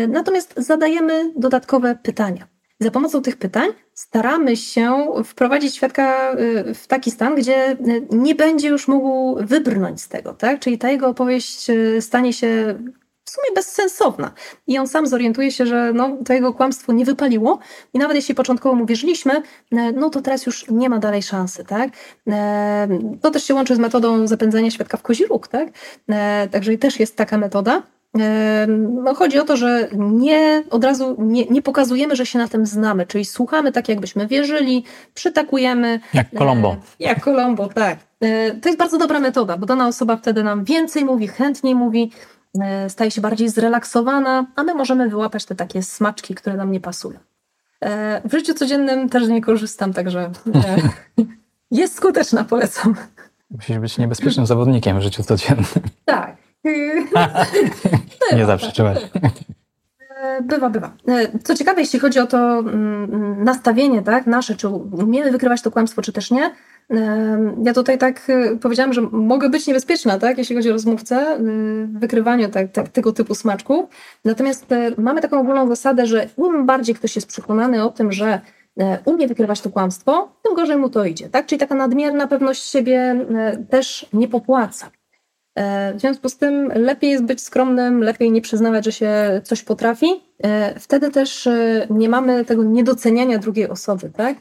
natomiast zadajemy dodatkowe pytania. Za pomocą tych pytań staramy się wprowadzić świadka e, w taki stan, gdzie e, nie będzie już mógł wybrnąć z tego, tak? Czyli ta jego opowieść stanie się w sumie bezsensowna. I on sam zorientuje się, że no, to jego kłamstwo nie wypaliło i nawet jeśli początkowo mu wierzyliśmy, no to teraz już nie ma dalej szansy, tak? To też się łączy z metodą zapędzania świadka w kozi róg, tak? Także też jest taka metoda. No, chodzi o to, że nie od razu nie, nie, pokazujemy, że się na tym znamy, czyli słuchamy tak, jakbyśmy wierzyli, przytakujemy. Jak Kolombo. Jak Kolombo, tak. E, to jest bardzo dobra metoda, bo dana osoba wtedy nam więcej mówi, chętniej mówi, e, staje się bardziej zrelaksowana, a my możemy wyłapać te takie smaczki, które nam nie pasują. E, w życiu codziennym też nie korzystam, także Jest skuteczna, polecam. Musisz być niebezpiecznym zawodnikiem w życiu codziennym. Tak. Nie. E, bywa, bywa. E, co ciekawe, jeśli chodzi o to mm, nastawienie, tak, nasze, czy umiemy wykrywać to kłamstwo, czy też nie, e, ja tutaj tak powiedziałam, że mogę być niebezpieczna, tak, jeśli chodzi o rozmówcę, w wykrywaniu tak, tak, tego typu smaczków. Natomiast mamy taką ogólną zasadę, że im bardziej ktoś jest przekonany o tym, że umie wykrywać to kłamstwo, tym gorzej mu to idzie. Tak? Czyli taka nadmierna pewność siebie też nie popłaca. E, w związku z tym lepiej jest być skromnym, lepiej nie przyznawać, że się coś potrafi. E, wtedy też e, nie mamy tego niedoceniania drugiej osoby, tak?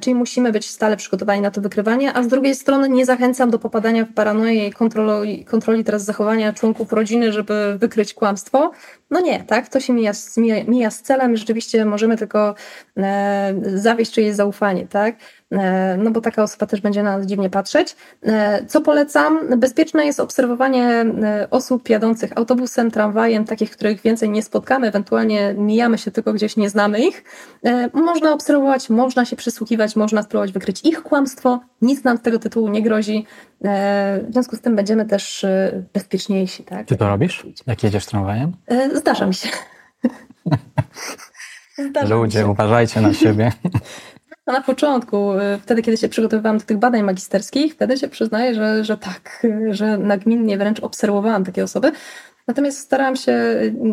Czyli musimy być stale przygotowani na to wykrywanie, a z drugiej strony nie zachęcam do popadania w paranoję i kontroli, kontroli teraz zachowania członków rodziny, żeby wykryć kłamstwo. No nie, tak? To się mija, mija, mija z celem. Rzeczywiście możemy tylko e, zawieść czyjeś zaufanie, tak? E, no bo taka osoba też będzie na nas dziwnie patrzeć. E, co polecam? Bezpieczne jest obserwowanie e, osób jadących autobusem, tramwajem, takich, których więcej nie spotkamy, ewentualnie mijamy się tylko gdzieś, nie znamy ich. Można obserwować, można się przysłuchiwać, można spróbować wykryć ich kłamstwo, nic nam z tego tytułu nie grozi. W związku z tym będziemy też bezpieczniejsi. Tak? Ty to robisz? Jak jedziesz tramwajem? Zdarza mi się. Zdarza Ludzie, mi się. uważajcie na siebie. No na początku, y, wtedy kiedy się przygotowywałam do tych badań magisterskich, wtedy się przyznaję, że, że tak, że nagminnie wręcz obserwowałam takie osoby. Natomiast starałam się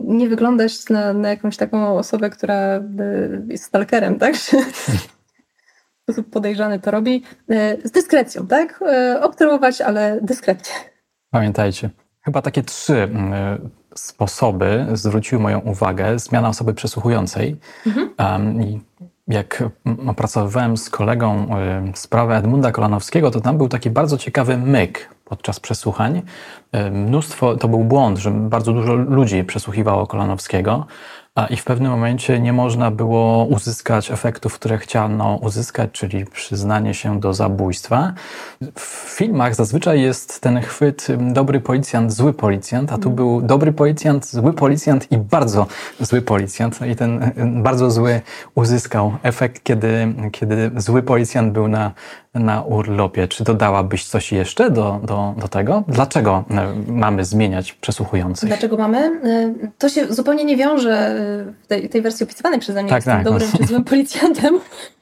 nie wyglądać na, na jakąś taką osobę, która jest stalkerem, tak? w sposób podejrzany to robi. Y, z dyskrecją, tak? Y, obserwować, ale dyskretnie. Pamiętajcie, chyba takie trzy sposoby zwróciły moją uwagę. Zmiana osoby przesłuchującej. Mhm. Um, jak opracowywałem z kolegą y, sprawę Edmunda Kolanowskiego, to tam był taki bardzo ciekawy myk podczas przesłuchań. Y, mnóstwo, to był błąd, że bardzo dużo ludzi przesłuchiwało Kolanowskiego, i w pewnym momencie nie można było uzyskać efektów, które chciano uzyskać, czyli przyznanie się do zabójstwa. W filmach zazwyczaj jest ten chwyt dobry policjant, zły policjant, a tu był dobry policjant, zły policjant i bardzo zły policjant. No I ten bardzo zły uzyskał efekt, kiedy, kiedy zły policjant był na na urlopie. Czy dodałabyś coś jeszcze do, do, do tego? Dlaczego e, mamy zmieniać przesłuchujących? Dlaczego mamy? E, to się zupełnie nie wiąże e, w tej, tej wersji opisywanej przeze mnie tak, z tak, dobrym czy złym policjantem.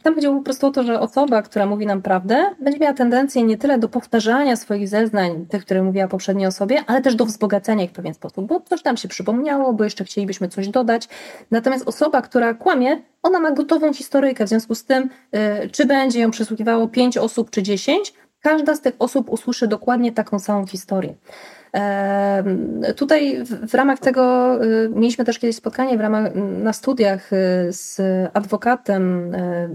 Tam chodziło po prostu o to, że osoba, która mówi nam prawdę, będzie miała tendencję nie tyle do powtarzania swoich zeznań, tych, które mówiła poprzedniej osobie, ale też do wzbogacenia ich w pewien sposób, bo coś tam się przypomniało, bo jeszcze chcielibyśmy coś dodać. Natomiast osoba, która kłamie, ona ma gotową historyjkę, w związku z tym, yy, czy będzie ją przesłuchiwało pięć osób czy dziesięć, każda z tych osób usłyszy dokładnie taką samą historię. Tutaj w, ramach tego y, mieliśmy też kiedyś spotkanie w ramach, na studiach y, z adwokatem y,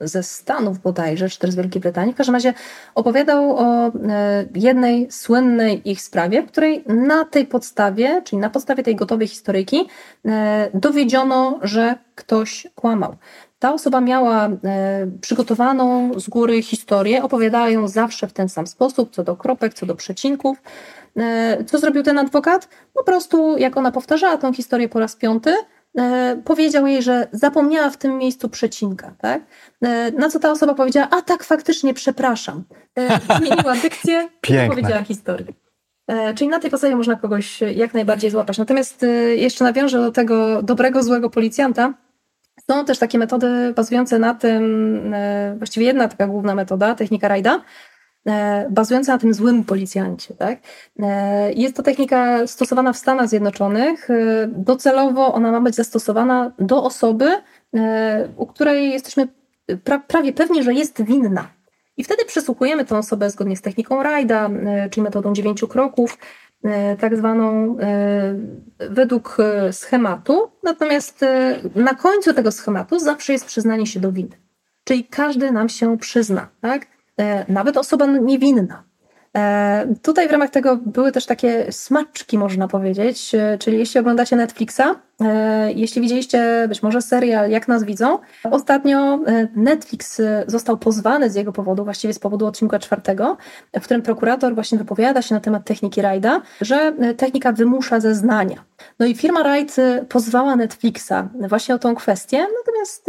ze Stanów bodajże, czy też z Wielkiej Brytanii. W każdym razie opowiadał o jednej słynnej ich sprawie, w której na tej podstawie, czyli na podstawie tej gotowej historyjki, dowiedziono, że ktoś kłamał. Ta osoba miała przygotowaną z góry historię, opowiadała ją zawsze w ten sam sposób, co do kropek, co do przecinków. E, co zrobił ten adwokat? Po prostu, jak ona powtarzała tą historię po raz piąty, e, powiedział jej, że zapomniała w tym miejscu przecinka. Tak? E, na co ta osoba powiedziała, a tak, faktycznie, przepraszam. Zmieniła dykcję i powiedziała historię. Czyli na tej podstawie można kogoś jak najbardziej złapać. Natomiast jeszcze nawiążę do tego dobrego, złego policjanta. Są też takie metody bazujące na tym, właściwie jedna taka główna metoda, technika Rajda, E, bazująca na tym złym policjancie. Tak? E, jest to technika stosowana w Stanach Zjednoczonych. E, docelowo ona ma być zastosowana do osoby, u której jesteśmy pra prawie pewni, że jest winna. I wtedy przesłuchujemy tę osobę zgodnie z techniką Rajda, czyli metodą dziewięciu kroków, tak zwaną według schematu. Natomiast na końcu tego schematu zawsze jest przyznanie się do winy. Czyli każdy nam się przyzna, tak? E, nawet osoba niewinna. E, tutaj w ramach tego były też takie smaczki, można powiedzieć, e, czyli jeśli oglądacie Netflixa, E, jeśli widzieliście być może serial Jak nas widzą, ostatnio e, Netflix e, został pozwany z jego powodu, właściwie z powodu odcinka czwartego, w którym prokurator właśnie wypowiada się na temat techniki Rajda, że technika wymusza zeznania. No i firma Raid pozwała Netflixa właśnie o tą kwestię, natomiast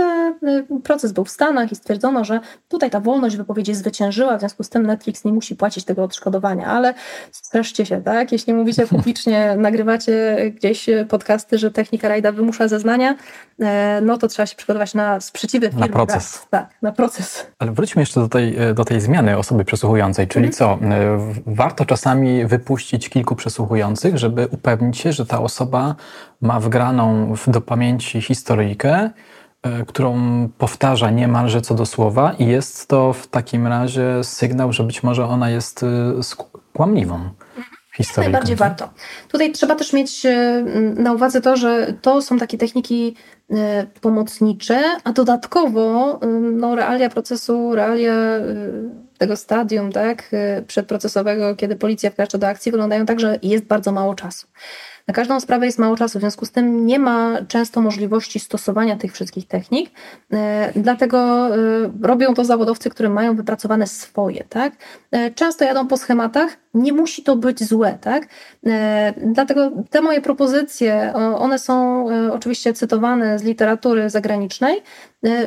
proces był w Stanach i stwierdzono, że tutaj ta wolność wypowiedzi zwyciężyła, w związku z tym Netflix nie musi płacić tego odszkodowania, ale streszcie się, tak? Jeśli mówicie publicznie, nagrywacie gdzieś podcasty, że technika technika rajda wymusza zeznania, e, no to trzeba się przygotować na sprzeciwy. Na proces. Tak, na proces. Ale wróćmy jeszcze do tej, e, do tej zmiany osoby przesłuchującej, czyli mhm. co? E, warto czasami wypuścić kilku przesłuchujących, żeby upewnić się, że ta osoba ma wgraną do pamięci historyjkę, którą powtarza niemalże co do słowa i jest to w takim razie sygnał, że być może ona jest kłamliwą. Historyjką. Najbardziej warto. Tutaj trzeba też mieć e, na uwadze to, że to są takie techniki e, pomocnicze, a dodatkowo e, no, realia procesu, realia tego stadium tak, przedprocesowego, kiedy policja wkracza do akcji, wyglądają tak, że jest bardzo mało czasu. Na każdą sprawę jest mało czasu, w związku z tym nie ma często możliwości stosowania tych wszystkich technik, e, dlatego e, robią to zawodowcy, którzy mają wypracowane swoje. Tak? E, często jadą po schematach, nie musi to być złe. Tak? Dlatego te moje propozycje, one są oczywiście cytowane z literatury zagranicznej,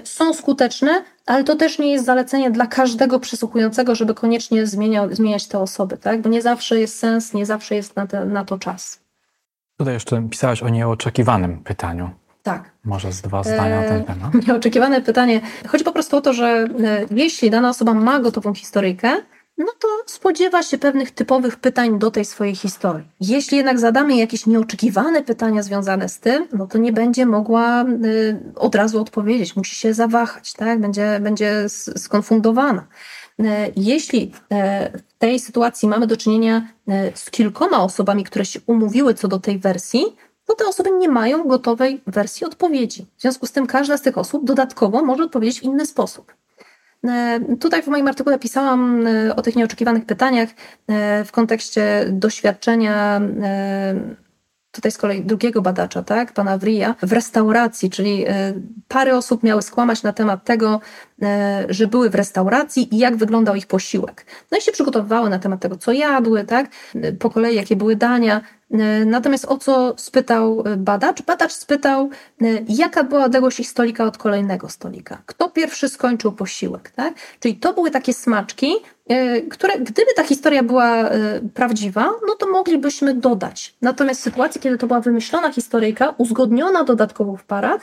są skuteczne, ale to też nie jest zalecenie dla każdego przysłuchującego, żeby koniecznie zmieniał, zmieniać te osoby, tak? bo nie zawsze jest sens, nie zawsze jest na, te, na to czas. Tutaj jeszcze pisałaś o nieoczekiwanym pytaniu. Tak. Może z dwa zdania na ten e, temat. Nieoczekiwane pytanie. Chodzi po prostu o to, że e, jeśli dana osoba ma gotową historyjkę, no to spodziewa się pewnych typowych pytań do tej swojej historii. Jeśli jednak zadamy jakieś nieoczekiwane pytania związane z tym, no to nie będzie mogła y, od razu odpowiedzieć, musi się zawahać, tak? będzie, będzie skonfundowana. E, jeśli e, tej sytuacji mamy do czynienia e, z kilkoma osobami, które się umówiły co do tej wersji, to te osoby nie mają gotowej wersji odpowiedzi. W związku z tym każda z tych osób dodatkowo może odpowiedzieć w inny sposób. Tutaj w moim artykule pisałam o tych nieoczekiwanych pytaniach w kontekście doświadczenia tutaj z kolei drugiego badacza, tak, pana Wrija, w restauracji, czyli parę osób miały skłamać na temat tego, E, że były w restauracji i jak wyglądał ich posiłek. No i się przygotowywały na temat tego, co jadły, tak? Po kolei, jakie były dania. E, natomiast o co spytał badacz? Badacz spytał, e, jaka była odległość ich stolika od kolejnego stolika. Kto pierwszy skończył posiłek, tak? Czyli to były takie smaczki, które gdyby ta historia była prawdziwa, no to moglibyśmy dodać. Natomiast w sytuacji, kiedy to była wymyślona historyjka, uzgodniona dodatkowo w parach,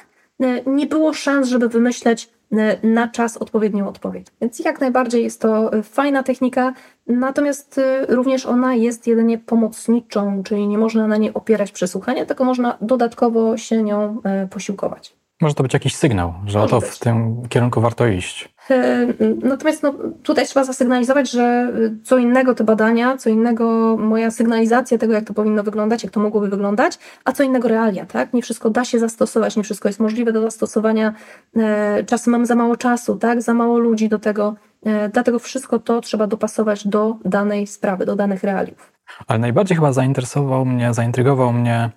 nie było szans, żeby wymyśleć E, na czas odpowiednią odpowiedź. Więc jak najbardziej jest to fajna technika, natomiast e, również ona jest jedynie pomocniczą, czyli nie można na niej opierać przesłuchania, tylko można dodatkowo się nią e, posiłkować. Może to być jakiś sygnał, że Może oto być. w tym kierunku warto iść. E, natomiast no, tutaj trzeba zasygnalizować, że co innego te badania, co innego moja sygnalizacja tego, jak to powinno wyglądać, jak to mogłoby wyglądać, a co innego realia, tak? Nie wszystko da się zastosować, nie wszystko jest możliwe do zastosowania. E, czasem mamy za mało czasu, tak? Za mało ludzi do tego. E, dlatego wszystko to trzeba dopasować do danej sprawy, do danych realiów. Ale najbardziej chyba zainteresował mnie, zaintrygował mnie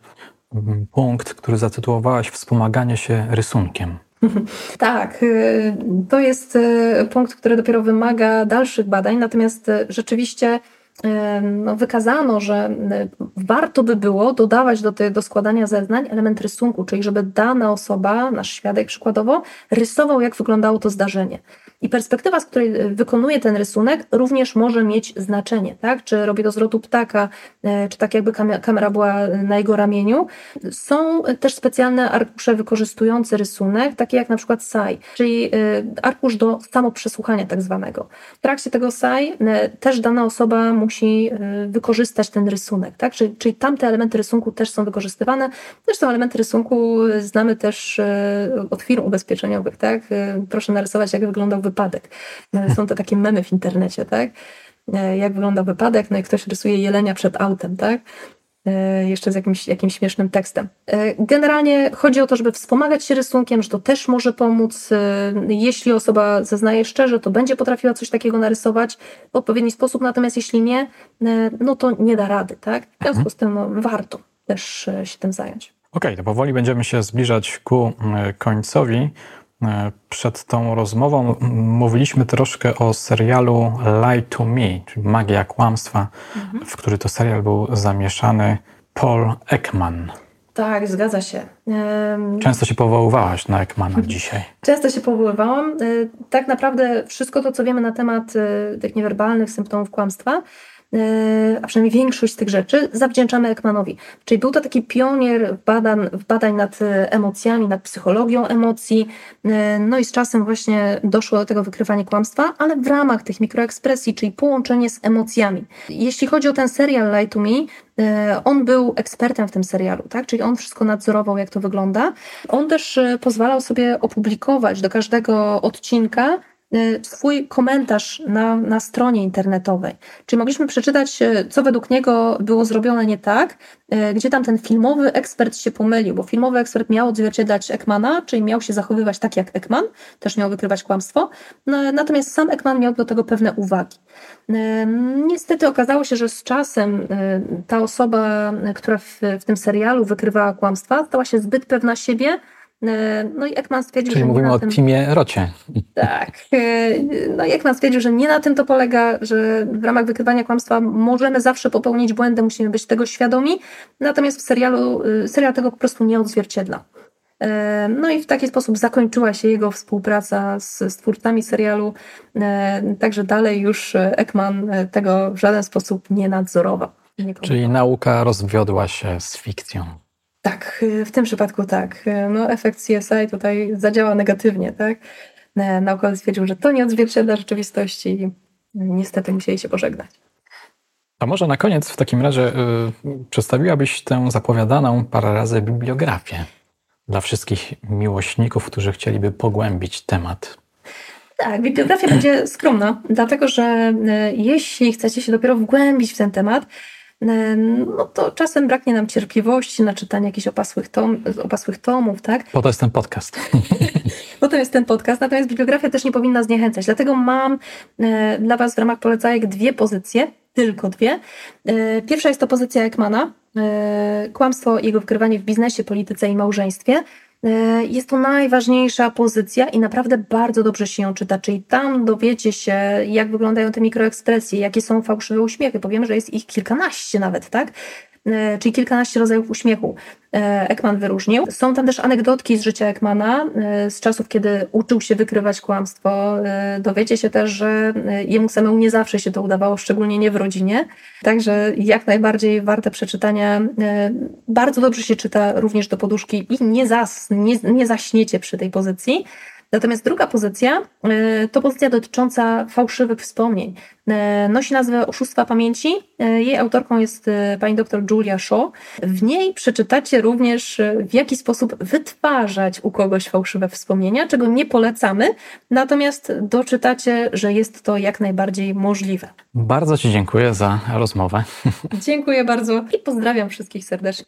mm, punkt, który zatytułowałaś Wspomaganie się rysunkiem. Tak, y, to jest y, punkt, który dopiero wymaga dalszych badań, natomiast y, rzeczywiście no, wykazano, że warto by było dodawać do, te, do składania zeznań element rysunku, czyli żeby dana osoba, nasz świadek przykładowo, rysował, jak wyglądało to zdarzenie. I perspektywa, z której e, wykonuje ten rysunek, również może mieć znaczenie, tak? Czy robi to z lotu ptaka, e, czy tak jakby kamera była na jego ramieniu. Są też specjalne arkusze wykorzystujące rysunek, takie jak na przykład SAI, czyli e, arkusz do samoprzesłuchania tak zwanego. W trakcie tego SAI też dana osoba musi wykorzystać ten rysunek, tak? Czyli, czyli tamte elementy rysunku też są wykorzystywane. Zresztą elementy rysunku znamy też od firm ubezpieczeniowych, tak? Proszę narysować, jak wyglądał wypadek. No, są to takie memy w internecie, tak? E, jak wygląda wypadek, no i ktoś rysuje jelenia przed autem, tak? E, jeszcze z jakimś, jakimś śmiesznym tekstem. E, generalnie chodzi o to, żeby wspomagać się rysunkiem, że to też może pomóc. Jeśli osoba zeznaje szczerze, to będzie potrafiła coś takiego narysować w odpowiedni sposób, natomiast jeśli nie, no to nie da rady, tak? W związku z tym no, warto też się tym zająć. okay, to powoli będziemy się zbliżać ku końcowi. E, przed tą rozmową mówiliśmy troszkę o serialu Lie to Me, czyli Magia Kłamstwa, mhm. w który to serial był zamieszany Paul Ekman. Tak, zgadza się. Często się powoływałaś na Ekmana dzisiaj. Często się powoływałam. E, tak naprawdę wszystko to, co wiemy na temat tych niewerbalnych symptomów kłamstwa, E, a przynajmniej większość z tych rzeczy, zawdzięczamy Ekmanowi. Czyli był to taki pionier badań, badań nad e, emocjami, nad psychologią emocji. E, no i z czasem właśnie doszło do tego wykrywania kłamstwa, ale w ramach tych mikroekspresji, czyli połączenie z emocjami. Jeśli chodzi o ten serial Lie to Me, on był ekspertem w tym serialu, tak? czyli on wszystko nadzorował, jak to wygląda. On też pozwalał sobie opublikować do każdego odcinka Y, swój komentarz na, na stronie internetowej. Czyli mogliśmy przeczytać, y, co według niego było zrobione nie tak, y, gdzie tam ten filmowy ekspert się pomylił, bo filmowy ekspert miał odzwierciedlać Ekmana, czyli miał się zachowywać tak jak Ekman, też miał wykrywać kłamstwo, no, natomiast sam Ekman miał do tego pewne uwagi. Niestety okazało się, że z czasem ta osoba, która w, w tym serialu wykrywała kłamstwa, stała się zbyt pewna siebie, no i Ekman stwierdził, Czyli że mówimy o tym... teamie Rocie. Tak. E, no i Ekman stwierdził, że nie na tym to polega, że w ramach wykrywania kłamstwa możemy zawsze popełnić błędy, musimy być tego świadomi, natomiast w serialu, e, serial tego po prostu nie odzwierciedla. No i w taki sposób zakończyła się jego współpraca z, z twórcami serialu, także dalej już Ekman tego w żaden sposób nie nadzorował. Nie Czyli nauka rozwiodła się z fikcją. Tak, w tym przypadku tak. No, efekt CSI tutaj zadziała negatywnie, tak? Naukowiec stwierdził, że to nie odzwierciedla rzeczywistości i niestety musieli się pożegnać. A może na koniec w takim razie y, przedstawiłabyś tę zapowiadaną parę razy bibliografię dla wszystkich miłośników, którzy chcieliby pogłębić temat. Tak, bibliografia będzie skromna, dlatego że y, jeśli chcecie się dopiero wgłębić w ten temat, no to czasem braknie nam cierpliwości na czytanie jakichś opasłych, tom, opasłych tomów, tak? Po to jest ten podcast. po to jest ten podcast, natomiast bibliografia też nie powinna zniechęcać. Dlatego mam e, dla Was w ramach polecajek dwie pozycje, tylko dwie. E, pierwsza jest to pozycja Ekmana, kłamstwo i jego wykrywanie w biznesie, polityce i małżeństwie. E, jest to najważniejsza pozycja i naprawdę bardzo dobrze się ją czyta, czyli tam dowiecie się, jak wyglądają te mikroekspresje, jakie są fałszywe uśmiechy. Powiemy, że jest ich kilkanaście nawet, tak? E, czyli kilkanaście rodzajów uśmiechu e, Ekman wyróżnił. Są tam też anegdotki z życia Ekmana, e, z czasów, kiedy uczył się wykrywać kłamstwo. Dowiecie się też, że jemu samemu nie zawsze się to udawało, szczególnie nie w rodzinie. Także jak najbardziej warte przeczytania. Bardzo dobrze się czyta również do poduszki i nie, zas, nie, nie zaśniecie przy tej pozycji. Natomiast druga pozycja e, to pozycja dotycząca fałszywych wspomnień. E, nosi nazwę Oszustwa Pamięci. E, jej autorką jest pani dr Julia Shaw. W niej przeczytacie również, w jaki sposób wytwarzać u kogoś fałszywe wspomnienia, czego nie polecamy, natomiast doczytacie, że jest to jak najbardziej możliwe. Bardzo Ci dziękuję za rozmowę. Dziękuję bardzo i pozdrawiam wszystkich serdecznie.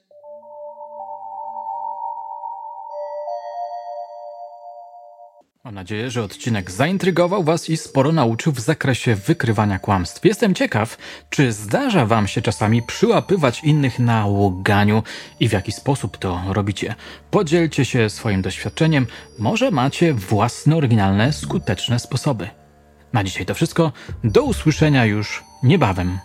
Mam nadzieję, że odcinek zaintrygował Was i sporo nauczył w zakresie wykrywania kłamstw. Jestem ciekaw, czy zdarza Wam się czasami przyłapywać innych na łoganiu i w jaki sposób to robicie. Podzielcie się swoim doświadczeniem, może macie własne oryginalne, skuteczne sposoby. Na dzisiaj to wszystko. Do usłyszenia już niebawem.